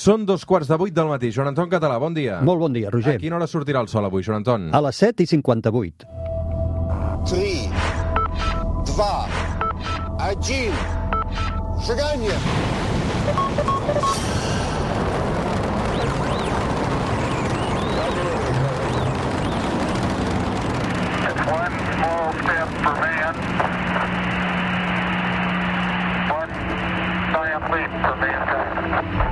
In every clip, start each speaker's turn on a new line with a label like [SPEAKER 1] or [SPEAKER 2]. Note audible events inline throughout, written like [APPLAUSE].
[SPEAKER 1] Són dos quarts de vuit del matí. Joan Anton Català, bon dia.
[SPEAKER 2] Molt bon dia, Roger.
[SPEAKER 1] A quina hora sortirà el sol avui, Joan Anton?
[SPEAKER 2] A les 7 i 58.
[SPEAKER 3] 3, 2, 1,
[SPEAKER 4] seganya! Thank you.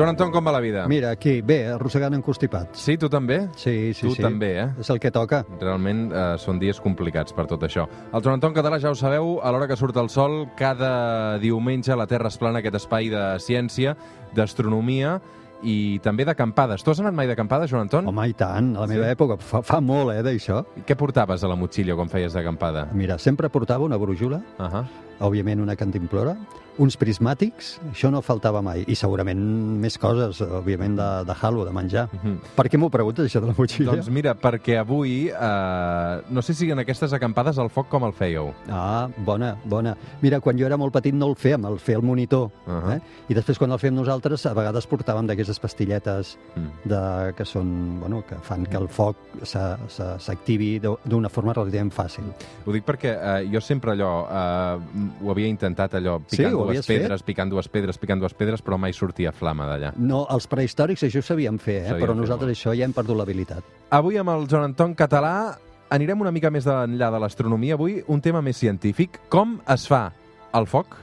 [SPEAKER 1] Joan Anton, com va la vida?
[SPEAKER 2] Mira, aquí, bé, arrossegant encostipats.
[SPEAKER 1] Sí, tu també?
[SPEAKER 2] Sí, sí,
[SPEAKER 1] Tu
[SPEAKER 2] sí.
[SPEAKER 1] també, eh?
[SPEAKER 2] És el que toca.
[SPEAKER 1] Realment eh, són dies complicats per tot això. El Joan Anton Català, ja ho sabeu, a l'hora que surt el sol, cada diumenge la Terra es plana aquest espai de ciència, d'astronomia i també d'acampades. Tu has anat mai d'acampada, Joan Anton?
[SPEAKER 2] Home, i tant, a la meva
[SPEAKER 1] Sí?
[SPEAKER 2] època. Fa, fa molt, eh, d'això.
[SPEAKER 1] Què portaves a la motxilla quan feies d'acampada?
[SPEAKER 2] Mira, sempre portava una brújula,
[SPEAKER 1] Uh -huh.
[SPEAKER 2] òbviament una cantimplora, uns prismàtics, això no faltava mai, i segurament més coses, òbviament, de, de halo, de menjar.
[SPEAKER 1] Mhm.
[SPEAKER 2] Per què m'ho preguntes, això de la motxilla?
[SPEAKER 1] Doncs mira, perquè avui, eh, no sé si en aquestes acampades el foc com el fèieu.
[SPEAKER 2] Ah, bona, bona. Mira, quan jo era molt petit no el fèiem, el feia el monitor.
[SPEAKER 1] Uh -huh.
[SPEAKER 2] eh? I després, quan el fèiem nosaltres, a vegades portàvem d'aquestes pastilletes
[SPEAKER 1] Mm.
[SPEAKER 2] de, que són, bueno, que fan que el foc s'activi d'u- d'una forma relativament fàcil.
[SPEAKER 1] Ho dic perquè eh, jo sempre allò, eh, ho havia intentat allò,
[SPEAKER 2] Sí,
[SPEAKER 1] picant
[SPEAKER 2] ho
[SPEAKER 1] dues pedres, picant dues pedres, picant dues pedres, però mai sortia flama d'allà.
[SPEAKER 2] No, els prehistòrics això ho sabíem fer, eh?
[SPEAKER 1] Sabíem
[SPEAKER 2] però
[SPEAKER 1] fer
[SPEAKER 2] nosaltres això ja hem perdut l'habilitat.
[SPEAKER 1] Avui amb el Joan Anton Català anirem una mica més enllà de l'astronomia. Avui un tema més científic. Com es fa el foc?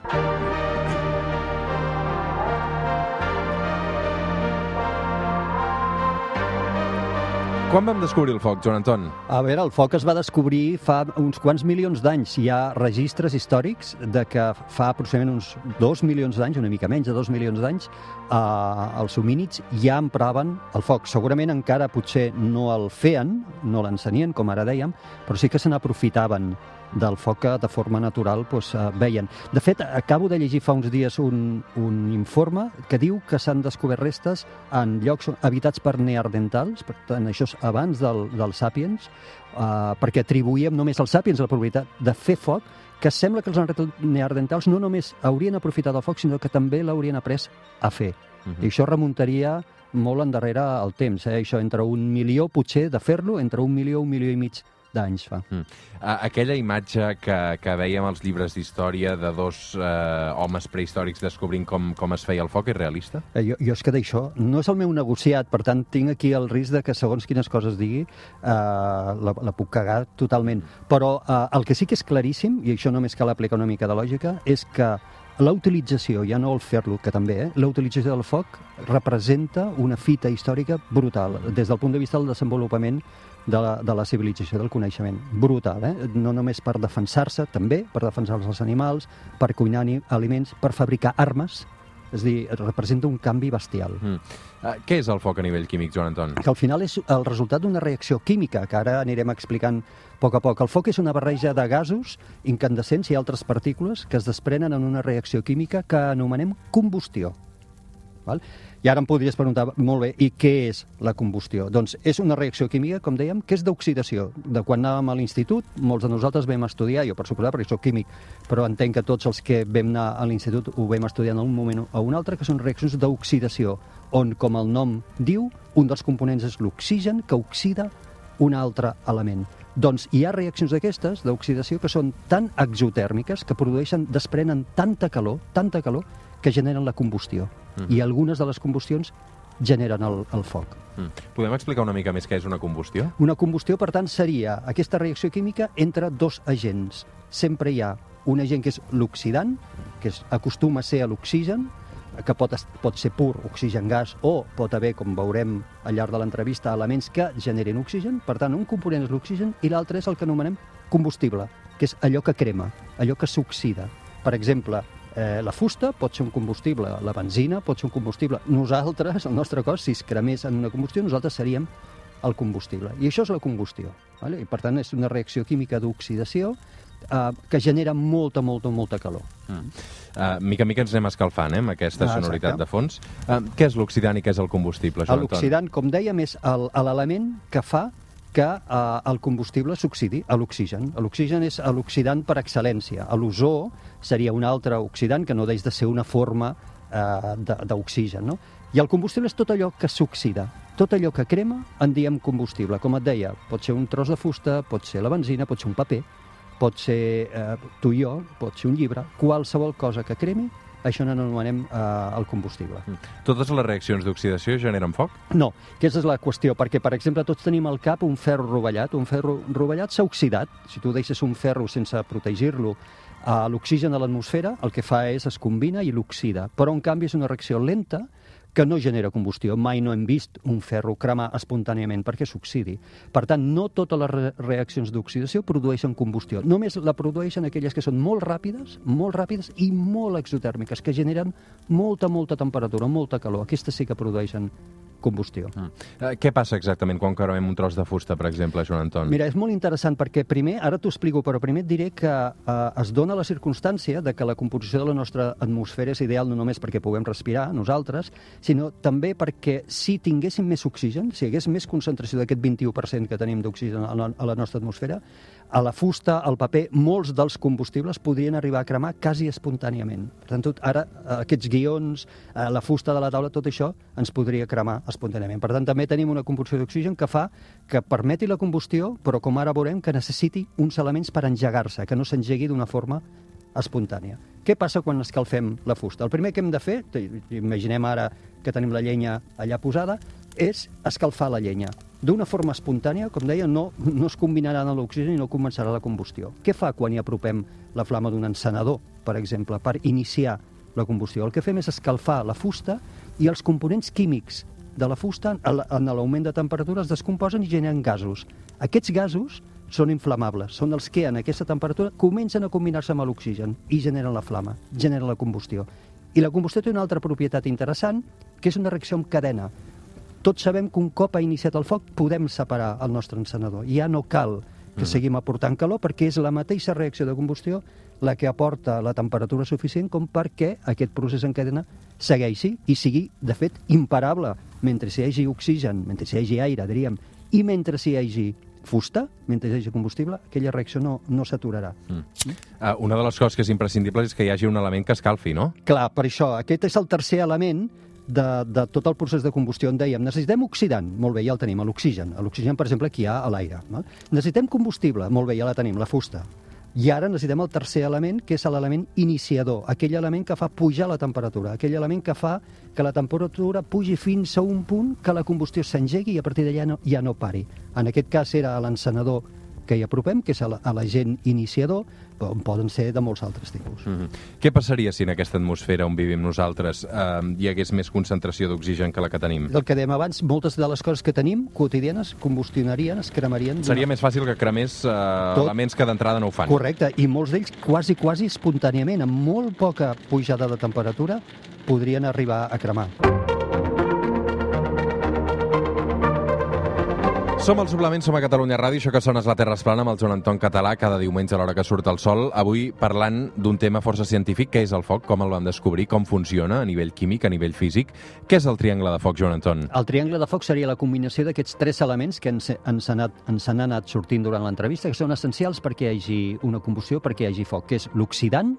[SPEAKER 1] Quan vam descobrir el foc, Joan Anton?
[SPEAKER 2] A veure, el foc es va descobrir fa uns quants milions d'anys. Hi ha registres històrics de que fa aproximadament uns dos milions d'anys, una mica menys de dos milions d'anys, eh, els homínids ja empraven el foc. Segurament encara potser no el feien, no l'encenien, com ara dèiem, però sí que se n'aprofitaven del foc que de forma natural doncs, eh, veien. De fet, acabo de llegir fa uns dies un, un informe que diu que s'han descobert restes en llocs habitats per neandertals, per tant, això és abans del, del Sapiens, eh, perquè atribuïem només als Sapiens la probabilitat de fer foc, que sembla que els neandertals no només haurien aprofitat el foc, sinó que també l'haurien après a fer.
[SPEAKER 1] Uh
[SPEAKER 2] I això remuntaria molt endarrere el temps, eh? això entre un milió, potser, de fer-lo, entre un milió, un milió i mig d'anys fa.
[SPEAKER 1] Mm. Aquella imatge que, que veiem als llibres d'història de dos eh, homes prehistòrics descobrint com, com es feia el foc és realista?
[SPEAKER 2] Eh, Jo, jo és que d'això no és el meu negociat, per tant tinc aquí el risc de que segons quines coses digui eh, la, la puc cagar totalment. Però eh, el que sí que és claríssim, i això només cal aplicar una mica de lògica, és que la utilització, ja no el fer-lo, que també, eh, la utilització del foc representa una fita històrica brutal, des del punt de vista del desenvolupament de la, de la civilització del coneixement. Brutal, eh? No només per defensar-se, també per defensar els animals, per cuinar aliments, per fabricar armes, és dir, representa un canvi bestial.
[SPEAKER 1] Mm. Uh, què és el foc a nivell químic, Joan Anton?
[SPEAKER 2] Que al final és el resultat d'una reacció química, que ara anirem explicant a poc a poc. El foc és una barreja de gasos, incandescents i altres partícules que es desprenen en una reacció química que anomenem combustió. Val? I ara em podries preguntar, molt bé, i què és la combustió? Doncs és una reacció química, com dèiem, que és d'oxidació. De quan anàvem a l'institut, molts de nosaltres vam estudiar, jo per suposar, perquè soc químic, però entenc que tots els que vam anar a l'institut ho vam estudiar en un moment o un altre, que són reaccions d'oxidació, on, com el nom diu, un dels components és l'oxigen, que oxida un altre element. Doncs hi ha reaccions d'aquestes, d'oxidació, que són tan exotèrmiques, que produeixen, desprenen tanta calor, tanta calor, que generen la combustió.
[SPEAKER 1] Mhm.
[SPEAKER 2] I algunes de les combustions generen el, el foc.
[SPEAKER 1] Mm. Podem explicar una mica més què és una combustió?
[SPEAKER 2] Una combustió, per tant, seria aquesta reacció química entre dos agents. Sempre hi ha un agent que és l'oxidant, que és, acostuma a ser a l'oxigen, que pot, pot ser pur, oxigen gas, o pot haver, com veurem al llarg de l'entrevista, elements que generin oxigen. Per tant, un component és l'oxigen i l'altre és el que anomenem combustible, que és allò que crema, allò que s'oxida. Per exemple, eh, la fusta pot ser un combustible, la benzina pot ser un combustible. Nosaltres, el nostre cos, si es cremés en una combustió, nosaltres seríem el combustible. I això és la combustió. Vale? I, per tant, és una reacció química d'oxidació eh, que genera molta, molta, molta calor.
[SPEAKER 1] Mm. Uh, mica mica ens anem escalfant, eh, amb aquesta
[SPEAKER 2] Ah,
[SPEAKER 1] sonoritat
[SPEAKER 2] exacte.
[SPEAKER 1] de fons. Uh, què és l'oxidant i què és el combustible, Joan?
[SPEAKER 2] L'oxidant, com dèiem, és el- l'element que fa que eh, el combustible s'oxidi a l'oxigen. L'oxigen és l'oxidant per excel·lència. L'ozó seria un altre oxidant que no deix de ser una forma eh, d'oxigen. No? I el combustible és tot allò que s'oxida. Tot allò que crema en diem combustible. Com et deia, pot ser un tros de fusta, pot ser la benzina, pot ser un paper, pot ser eh, tu i jo, pot ser un llibre, qualsevol cosa que cremi, això n'anomenem eh, el combustible.
[SPEAKER 1] Totes les reaccions d'oxidació generen foc?
[SPEAKER 2] No, aquesta és la qüestió, perquè, per exemple, tots tenim al cap un ferro rovellat. Un ferro rovellat s'ha oxidat. Si tu deixes un ferro sense protegir-lo a l'oxigen de l'atmosfera, el que fa és es combina i l'oxida. Però, en canvi, és una reacció lenta que no genera combustió. Mai no hem vist un ferro cremar espontàniament perquè s'oxidi. Per tant, no totes les re reaccions d'oxidació produeixen combustió. Només la produeixen aquelles que són molt ràpides, molt ràpides i molt exotèrmiques, que generen molta, molta temperatura, molta calor. Aquestes sí que produeixen combustió.
[SPEAKER 1] Eh, què passa exactament quan cremem un tros de fusta, per exemple, Joan Anton?
[SPEAKER 2] Mira, és molt interessant perquè primer, ara t'ho explico, però primer et diré que eh, es dona la circumstància de que la composició de la nostra atmosfera és ideal no només perquè puguem respirar nosaltres, sinó també perquè si tinguéssim més oxigen, si hi hagués més concentració d'aquest 21% que tenim d'oxigen a, la- a la nostra atmosfera, a la fusta, al paper, molts dels combustibles podrien arribar a cremar quasi espontàniament. Per tant, tot, ara eh, aquests guions, eh, la fusta de la taula, tot això ens podria cremar espontàniament. Per tant, també tenim una composició d'oxigen que fa que permeti la combustió, però com ara veurem que necessiti uns elements per engegar-se, que no s'engegui d'una forma espontània. Què passa quan escalfem la fusta? El primer que hem de fer, imaginem ara que tenim la llenya allà posada, és escalfar la llenya. D'una forma espontània, com deia, no, no es combinarà amb l'oxigen i no començarà la combustió. Què fa quan hi apropem la flama d'un encenedor, per exemple, per iniciar la combustió? El que fem és escalfar la fusta i els components químics de la fusta en l'augment de temperatura es descomposen i generen gasos. Aquests gasos són inflamables, són els que en aquesta temperatura comencen a combinar-se amb l'oxigen i generen la flama, generen la combustió. I la combustió té una altra propietat interessant, que és una reacció en cadena. Tots sabem que un cop ha iniciat el foc podem separar el nostre encenedor. Ja no cal que seguim aportant calor perquè és la mateixa reacció de combustió la que aporta la temperatura suficient com perquè aquest procés en cadena segueixi i sigui, de fet, imparable mentre hi hagi oxigen, mentre hi hagi aire, diríem, i mentre hi hagi fusta, mentre hi hagi combustible, aquella reacció no, no s'aturarà.
[SPEAKER 1] Uh, una de les coses que és imprescindible és que hi hagi un element que escalfi, no?
[SPEAKER 2] Clar, per això, aquest és el tercer element de, de tot el procés de combustió. En dèiem, necessitem oxidant, molt bé, ja el tenim, l'oxigen. L'oxigen, per exemple, aquí hi ha a l'aire. val? Necessitem combustible, molt bé, ja la tenim, la fusta. I ara necessitem el tercer element, que és l'element iniciador, aquell element que fa pujar la temperatura, aquell element que fa que la temperatura pugi fins a un punt que la combustió s'engegui i a partir d'allà no, ja no pari. En aquest cas era l'encenedor que hi apropem, que és el- a l'agent iniciador, però en poden ser de molts altres tipus.
[SPEAKER 1] Mm -hmm. Què passaria si en aquesta atmosfera on vivim nosaltres eh, hi hagués més concentració d'oxigen que la que tenim?
[SPEAKER 2] El que dèiem abans, moltes de les coses que tenim quotidianes combustionarien, es cremarien...
[SPEAKER 1] Seria més fàcil que cremés eh,
[SPEAKER 2] Tot.
[SPEAKER 1] elements que d'entrada no ho fan.
[SPEAKER 2] Correcte, i molts d'ells quasi, quasi espontàniament, amb molt poca pujada de temperatura, podrien arribar a cremar.
[SPEAKER 1] Som al Suplement, som a Catalunya Ràdio, això que sona és la Terra es plana amb el Joan Anton Català cada diumenge a l'hora que surt el sol. Avui parlant d'un tema força científic, que és el foc, com el vam descobrir, com funciona a nivell químic, a nivell físic. Què és el triangle de foc, Joan Anton?
[SPEAKER 2] El triangle de foc seria la combinació d'aquests tres elements que ens, ens, han anat, ens han anat sortint durant l'entrevista, que són essencials perquè hi hagi una combustió, perquè hi hagi foc, que és l'oxidant,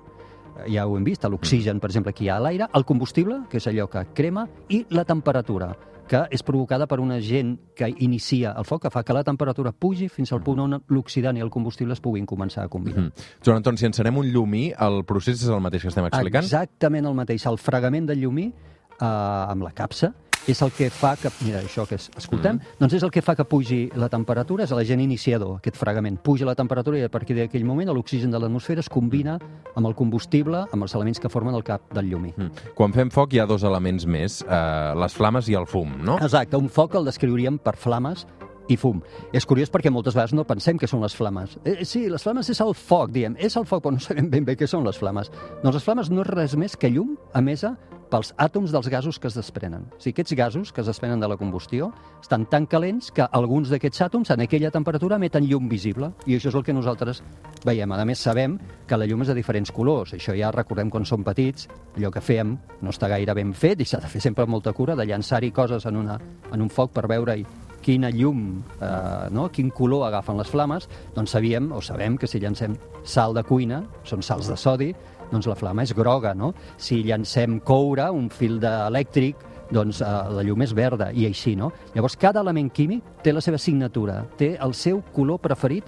[SPEAKER 2] ja ho hem vist, l'oxigen, per exemple, que hi ha a l'aire, el combustible, que és allò que crema, i la temperatura, que és provocada per un agent que inicia el foc, que fa que la temperatura pugi fins al punt on l'oxidant i el combustible es puguin començar a combinar.
[SPEAKER 1] Mm. Joan Anton, si encenem un llumí, el procés és el mateix que estem explicant?
[SPEAKER 2] Exactament el mateix. El fregament del llumí eh, amb la capsa és el que fa que... Mira, això que es- escoltem, mm. doncs és el que fa que pugi la temperatura, és l'agent iniciador, aquest fregament. Puja la temperatura i a partir d'aquell moment l'oxigen de l'atmosfera es combina amb el combustible, amb els elements que formen el cap del llumí.
[SPEAKER 1] Mm. Quan fem foc hi ha dos elements més, eh, les flames i el fum, no?
[SPEAKER 2] Exacte, un foc el descriuríem per flames i fum. És curiós perquè moltes vegades no pensem que són les flames. Eh, sí, les flames és el foc, diem, és el foc, però no sabem ben bé què són les flames. Doncs les flames no és res més que llum emesa pels àtoms dels gasos que es desprenen. O sigui, aquests gasos que es desprenen de la combustió estan tan calents que alguns d'aquests àtoms en aquella temperatura emeten llum visible i això és el que nosaltres veiem. A més, sabem que la llum és de diferents colors. Això ja recordem quan som petits, allò que fèiem no està gaire ben fet i s'ha de fer sempre molta cura de llançar-hi coses en, una, en un foc per veure i quina llum, eh, no? quin color agafen les flames, doncs sabíem o sabem que si llancem sal de cuina, són sals de sodi, doncs la flama és groga, no? Si llancem coure, un fil d'elèctric, doncs eh, la llum és verda, i així, no? Llavors, cada element químic té la seva signatura, té el seu color preferit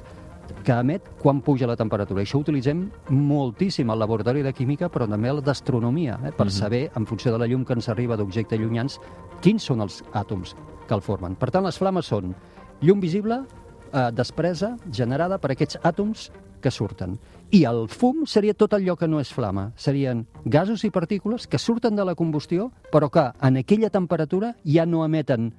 [SPEAKER 2] que emet quan puja la temperatura. I això ho utilitzem moltíssim al laboratori de química, però també al d'astronomia, eh, per
[SPEAKER 1] Mhm.
[SPEAKER 2] saber, en funció de la llum que ens arriba d'objectes llunyans, quins són els àtoms que el formen. Per tant, les flames són llum visible, eh, despresa, generada per aquests àtoms que surten. I el fum seria tot allò que no és flama. Serien gasos i partícules que surten de la combustió, però que en aquella temperatura ja no emeten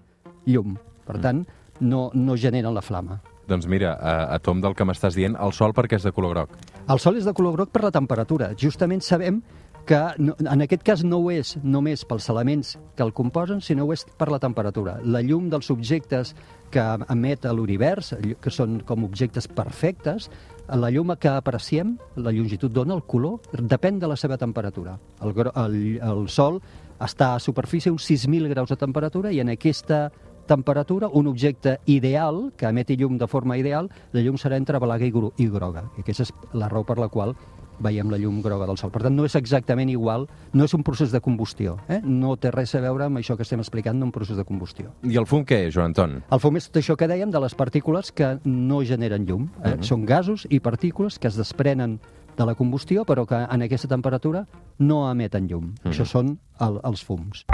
[SPEAKER 2] llum. Per tant, no, no generen la flama.
[SPEAKER 1] Doncs mira, a, a tom del que m'estàs dient, el sol perquè és de color groc.
[SPEAKER 2] El sol és de color groc per la temperatura. Justament sabem que no, en aquest cas no ho és només pels elements que el composen, sinó ho és per la temperatura. La llum dels objectes que emet a l'univers, que són com objectes perfectes, la llum que apreciem, la longitud d'ona, el color, depèn de la seva temperatura. El, el, el sol està a superfície uns 6.000 graus de temperatura i en aquesta temperatura, un objecte ideal, que emeti llum de forma ideal, la llum serà entre blaga i, i groga. I aquesta és la raó per la qual veiem la llum groga del sol. Per tant, no és exactament igual, no és un procés de combustió. Eh? No té res a veure amb això que estem explicant d'un procés de combustió.
[SPEAKER 1] I el fum què és, Joan Anton?
[SPEAKER 2] El fum és tot això que dèiem de les partícules que no generen llum. Eh? Són gasos i partícules que es desprenen de la combustió, però que en aquesta temperatura no emeten llum. Això són el, els fums.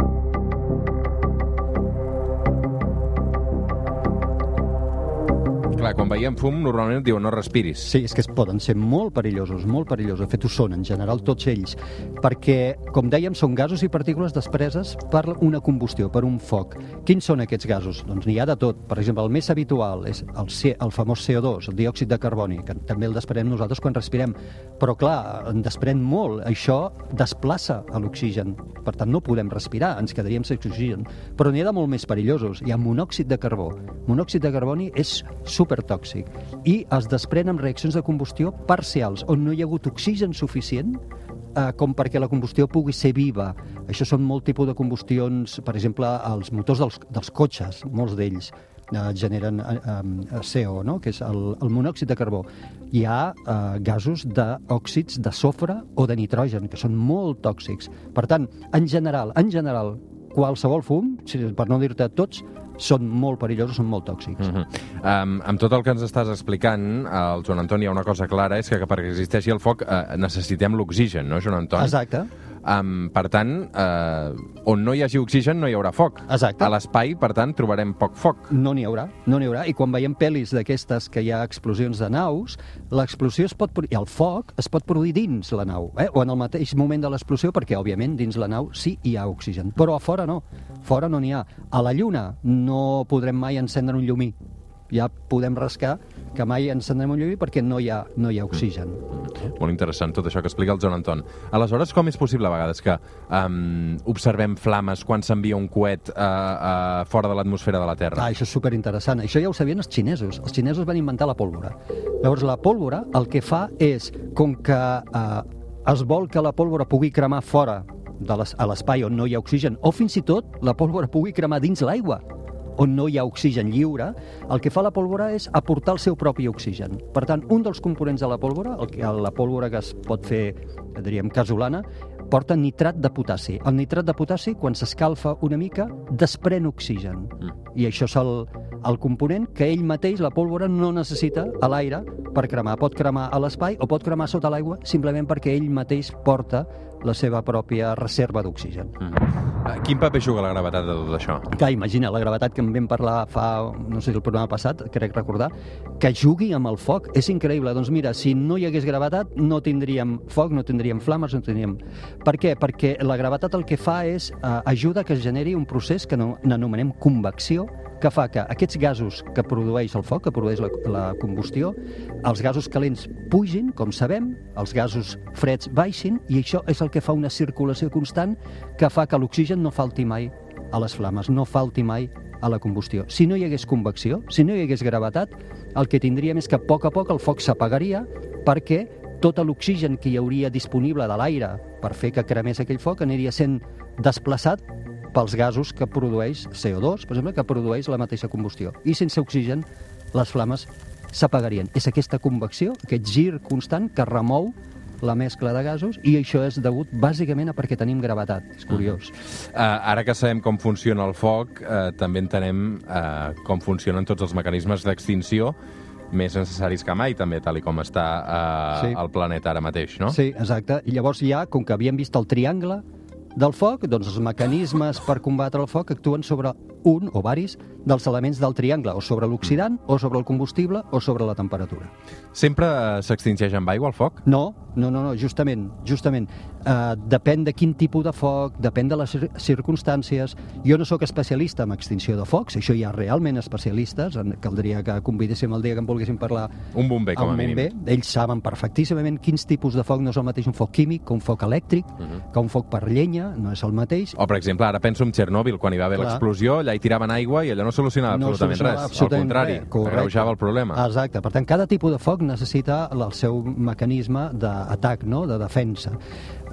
[SPEAKER 1] Clar, quan veiem fum, normalment diuen no respiris.
[SPEAKER 2] Sí, és que es poden ser molt perillosos, molt perillosos. De fet, ho són, en general, tots ells. Perquè, com dèiem, són gasos i partícules despreses per una combustió, per un foc. Quins són aquests gasos? Doncs n'hi ha de tot. Per exemple, el més habitual és el, C, el famós CO2, el diòxid de carboni, que també el desprenem nosaltres quan respirem. Però, clar, en desprèn molt. Això desplaça l'oxigen. Per tant, no podem respirar, ens quedaríem sense oxigen. Però n'hi ha de molt més perillosos. Hi ha monòxid de carbó. Monòxid de carboni és supertòxic i es desprèn amb reaccions de combustió parcials, on no hi ha hagut oxigen suficient eh, com perquè la combustió pugui ser viva. Això són molt tipus de combustions, per exemple, els motors dels, dels cotxes, molts d'ells eh, generen eh, eh, CO, no? que és el, el monòxid de carbó. Hi ha eh, gasos d'òxids de sofre o de nitrogen, que són molt tòxics. Per tant, en general, en general, qualsevol fum, per no dir-te tots, són molt perillosos, són molt tòxics.
[SPEAKER 1] Mm -hmm. um, amb tot el que ens estàs explicant, el Joan Anton, hi ha una cosa clara, és que, que perquè existeixi el foc eh, necessitem l'oxigen, no, Joan Anton?
[SPEAKER 2] Exacte.
[SPEAKER 1] Um, per tant, eh, on no hi hagi oxigen no hi haurà foc.
[SPEAKER 2] Exacte.
[SPEAKER 1] A l'espai, per tant, trobarem poc foc.
[SPEAKER 2] No n'hi haurà, no n'hi haurà. I quan veiem pel·lis d'aquestes que hi ha explosions de naus, l'explosió es pot... i el foc es pot produir dins la nau, eh? o en el mateix moment de l'explosió, perquè, òbviament, dins la nau sí hi ha oxigen. Però a fora no. Fora no n'hi ha. A la Lluna no podrem mai encendre un llumí. Ja podem rascar que mai encendrem un llumí perquè no hi ha, no hi ha oxigen.
[SPEAKER 1] Molt interessant tot això que explica el Joan Anton. Aleshores, com és possible a vegades que um, observem flames quan s'envia un coet uh, uh, fora de l'atmosfera de la Terra?
[SPEAKER 2] Ah, això és superinteressant. Això ja ho sabien els xinesos. Els xinesos van inventar la pólvora. Llavors, la pólvora el que fa és, com que eh, es vol que la pólvora pugui cremar fora de les, a l'espai on no hi ha oxigen, o fins i tot la pólvora pugui cremar dins l'aigua, on no hi ha oxigen lliure, el que fa la pólvora és aportar el seu propi oxigen. Per tant, un dels components de la pólvora, el que, la pólvora que es pot fer, diríem, casolana, porta nitrat de potassi. El nitrat de potassi, quan s'escalfa una mica, desprèn oxigen.
[SPEAKER 1] Mm.
[SPEAKER 2] I això és el, el component que ell mateix, la pólvora, no necessita a l'aire per cremar. Pot cremar a l'espai o pot cremar sota l'aigua simplement perquè ell mateix porta la seva pròpia reserva d'oxigen.
[SPEAKER 1] Mm. Uh, quin paper juga la gravetat de tot això?
[SPEAKER 2] Clar, imagina, la gravetat que en vam parlar fa, no sé si el programa passat, crec recordar, que jugui amb el foc. És increïble. Doncs mira, si no hi hagués gravetat, no tindríem foc, no tindríem flames, no tindríem... Per què? Perquè la gravetat el que fa és eh, ajuda que es generi un procés que no, n'anomenem convecció, que fa que aquests gasos que produeix el foc, que produeix la, la combustió, els gasos calents pugin, com sabem, els gasos freds baixin, i això és el que fa una circulació constant que fa que l'oxigen no falti mai a les flames, no falti mai a la combustió. Si no hi hagués convecció, si no hi hagués gravetat, el que tindríem és que a poc a poc el foc s'apagaria perquè tot l'oxigen que hi hauria disponible de l'aire per fer que cremés aquell foc aniria sent desplaçat pels gasos que produeix CO2, per exemple, que produeix la mateixa combustió. I sense oxigen les flames s'apagarien. És aquesta convecció, aquest gir constant que remou la mescla de gasos i això és degut bàsicament a perquè tenim gravetat. És curiós.
[SPEAKER 1] Uh, ara que sabem com funciona el foc, uh, també entenem uh, com funcionen tots els mecanismes d'extinció més necessaris que mai, també, tal i com està uh,
[SPEAKER 2] Sí.
[SPEAKER 1] el planeta ara mateix, no?
[SPEAKER 2] Sí, exacte. I llavors ja, com que havíem vist el triangle del foc, doncs els mecanismes per combatre el foc actuen sobre un o varis dels elements del triangle, o sobre l'oxidant, o sobre el combustible, o sobre la temperatura.
[SPEAKER 1] Sempre s'extingeix amb aigua el foc?
[SPEAKER 2] No, no, no, no justament, justament. Uh, depèn de quin tipus de foc, depèn de les cir- circumstàncies. Jo no sóc especialista en extinció de focs, això hi ha realment especialistes, en, caldria que convidéssim el dia que en volguéssim parlar
[SPEAKER 1] Un bomber, com a mínim.
[SPEAKER 2] bomber. Ells saben perfectíssimament quins tipus de foc no és el mateix un foc químic que un foc elèctric,
[SPEAKER 1] Mhm.
[SPEAKER 2] que un foc per llenya, no és el mateix.
[SPEAKER 1] O, per exemple, ara penso en Txernòbil, quan hi va haver l'explosió, allà hi tiraven aigua i allò no solucionava
[SPEAKER 2] no
[SPEAKER 1] absolutament
[SPEAKER 2] solucionava
[SPEAKER 1] res.
[SPEAKER 2] absolutament
[SPEAKER 1] Al contrari,
[SPEAKER 2] res,
[SPEAKER 1] agreujava el problema.
[SPEAKER 2] Exacte. Per tant, cada tipus de foc necessita el seu mecanisme d'atac, no? de defensa.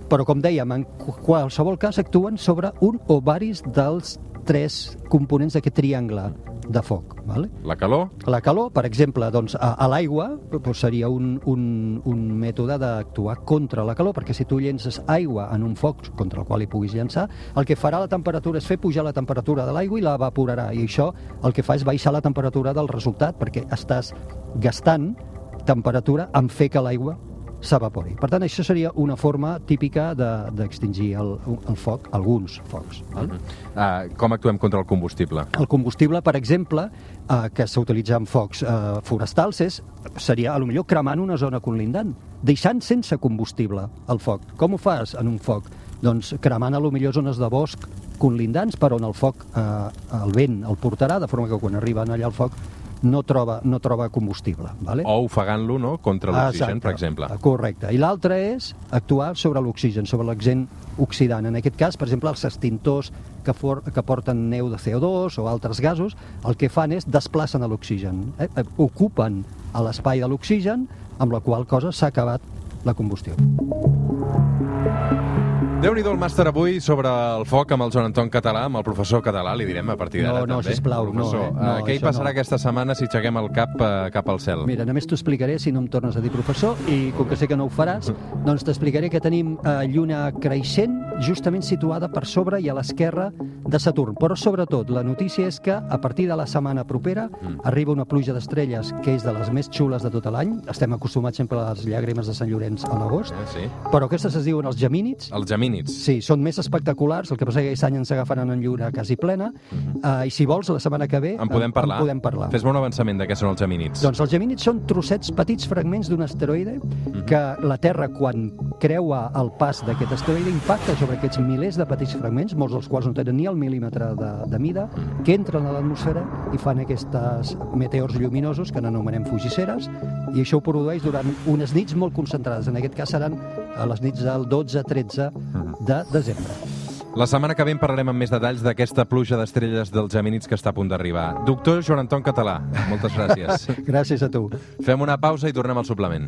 [SPEAKER 2] Però, com dèiem, en qu- qualsevol cas actuen sobre un o varis dels tres components d'aquest triangle de foc. Vale?
[SPEAKER 1] La calor,
[SPEAKER 2] La calor, per exemple, doncs, a, a l'aigua doncs seria un, un, un mètode d'actuar contra la calor, perquè si tu llences aigua en un foc contra el qual hi puguis llançar, el que farà la temperatura és fer pujar la temperatura de l'aigua i la evaporarà, i això el que fa és baixar la temperatura del resultat, perquè estàs gastant temperatura en fer que l'aigua s'evapori. Per tant, això seria una forma típica de- d'extingir el, el foc, alguns focs. Val?
[SPEAKER 1] uh, com actuem contra el combustible?
[SPEAKER 2] El combustible, per exemple, eh, que s'utilitza en focs eh, forestals és, seria, a lo millor, cremant una zona conlindant, deixant sense combustible el foc. Com ho fas en un foc? Doncs cremant a lo millor zones de bosc conlindants per on el foc, eh, el vent el portarà, de forma que quan arriben allà el foc no troba, no troba combustible. Vale?
[SPEAKER 1] O ofegant-lo, no?, contra l'oxigen, per exemple.
[SPEAKER 2] Correcte. I l'altre és actuar sobre l'oxigen, sobre l'exent oxidant. En aquest cas, per exemple, els extintors que, for, que porten neu de CO2 o altres gasos, el que fan és desplacen a l'oxigen, eh? Eh, ocupen a l'espai de l'oxigen, amb la qual cosa s'ha acabat la combustió.
[SPEAKER 1] Déu-n'hi-do el màster avui sobre el foc amb el Joan Anton Català, amb el professor català, li direm a partir d'ara
[SPEAKER 2] No, no,
[SPEAKER 1] també.
[SPEAKER 2] sisplau, no, eh? No,
[SPEAKER 1] eh, què hi passarà
[SPEAKER 2] no.
[SPEAKER 1] aquesta setmana si aixequem el cap eh, cap al cel?
[SPEAKER 2] Mira, només t'ho explicaré si no em tornes a dir professor i com que sé que no ho faràs, [LAUGHS] doncs t'explicaré que tenim eh, lluna creixent justament situada per sobre i a l'esquerra de Saturn. Però sobretot la notícia és que a partir de la setmana propera
[SPEAKER 1] Mm.
[SPEAKER 2] arriba una pluja d'estrelles que és de les més xules de tot l'any. Estem acostumats sempre a les llàgrimes de Sant Llorenç a l'agost,
[SPEAKER 1] Eh, sí.
[SPEAKER 2] però aquestes es diuen els gemínids.
[SPEAKER 1] Els gemínids.
[SPEAKER 2] Sí, són més espectaculars, el que passa que aquest any ens agafaran en lluna quasi plena, uh, i si vols, la setmana que ve
[SPEAKER 1] En podem parlar?
[SPEAKER 2] en podem parlar.
[SPEAKER 1] Fes-me un avançament de què són els gemínids.
[SPEAKER 2] Doncs els gemínids són trossets, petits fragments d'un asteroide que la Terra, quan creua el pas d'aquest asteroide, impacta sobre aquests milers de petits fragments, molts dels quals no tenen ni el mil·límetre de, de mida, que entren a l'atmosfera i fan aquestes meteors lluminosos que n'anomenem fugisseres, i això ho produeix durant unes nits molt concentrades. En aquest cas seran a les nits del 12-13 de desembre.
[SPEAKER 1] La setmana que ve en parlarem amb més detalls d'aquesta pluja d'estrelles dels gemínids que està a punt d'arribar. Doctor Joan Anton Català, moltes gràcies. [LAUGHS]
[SPEAKER 2] Gràcies a tu.
[SPEAKER 1] Fem una pausa i tornem al suplement.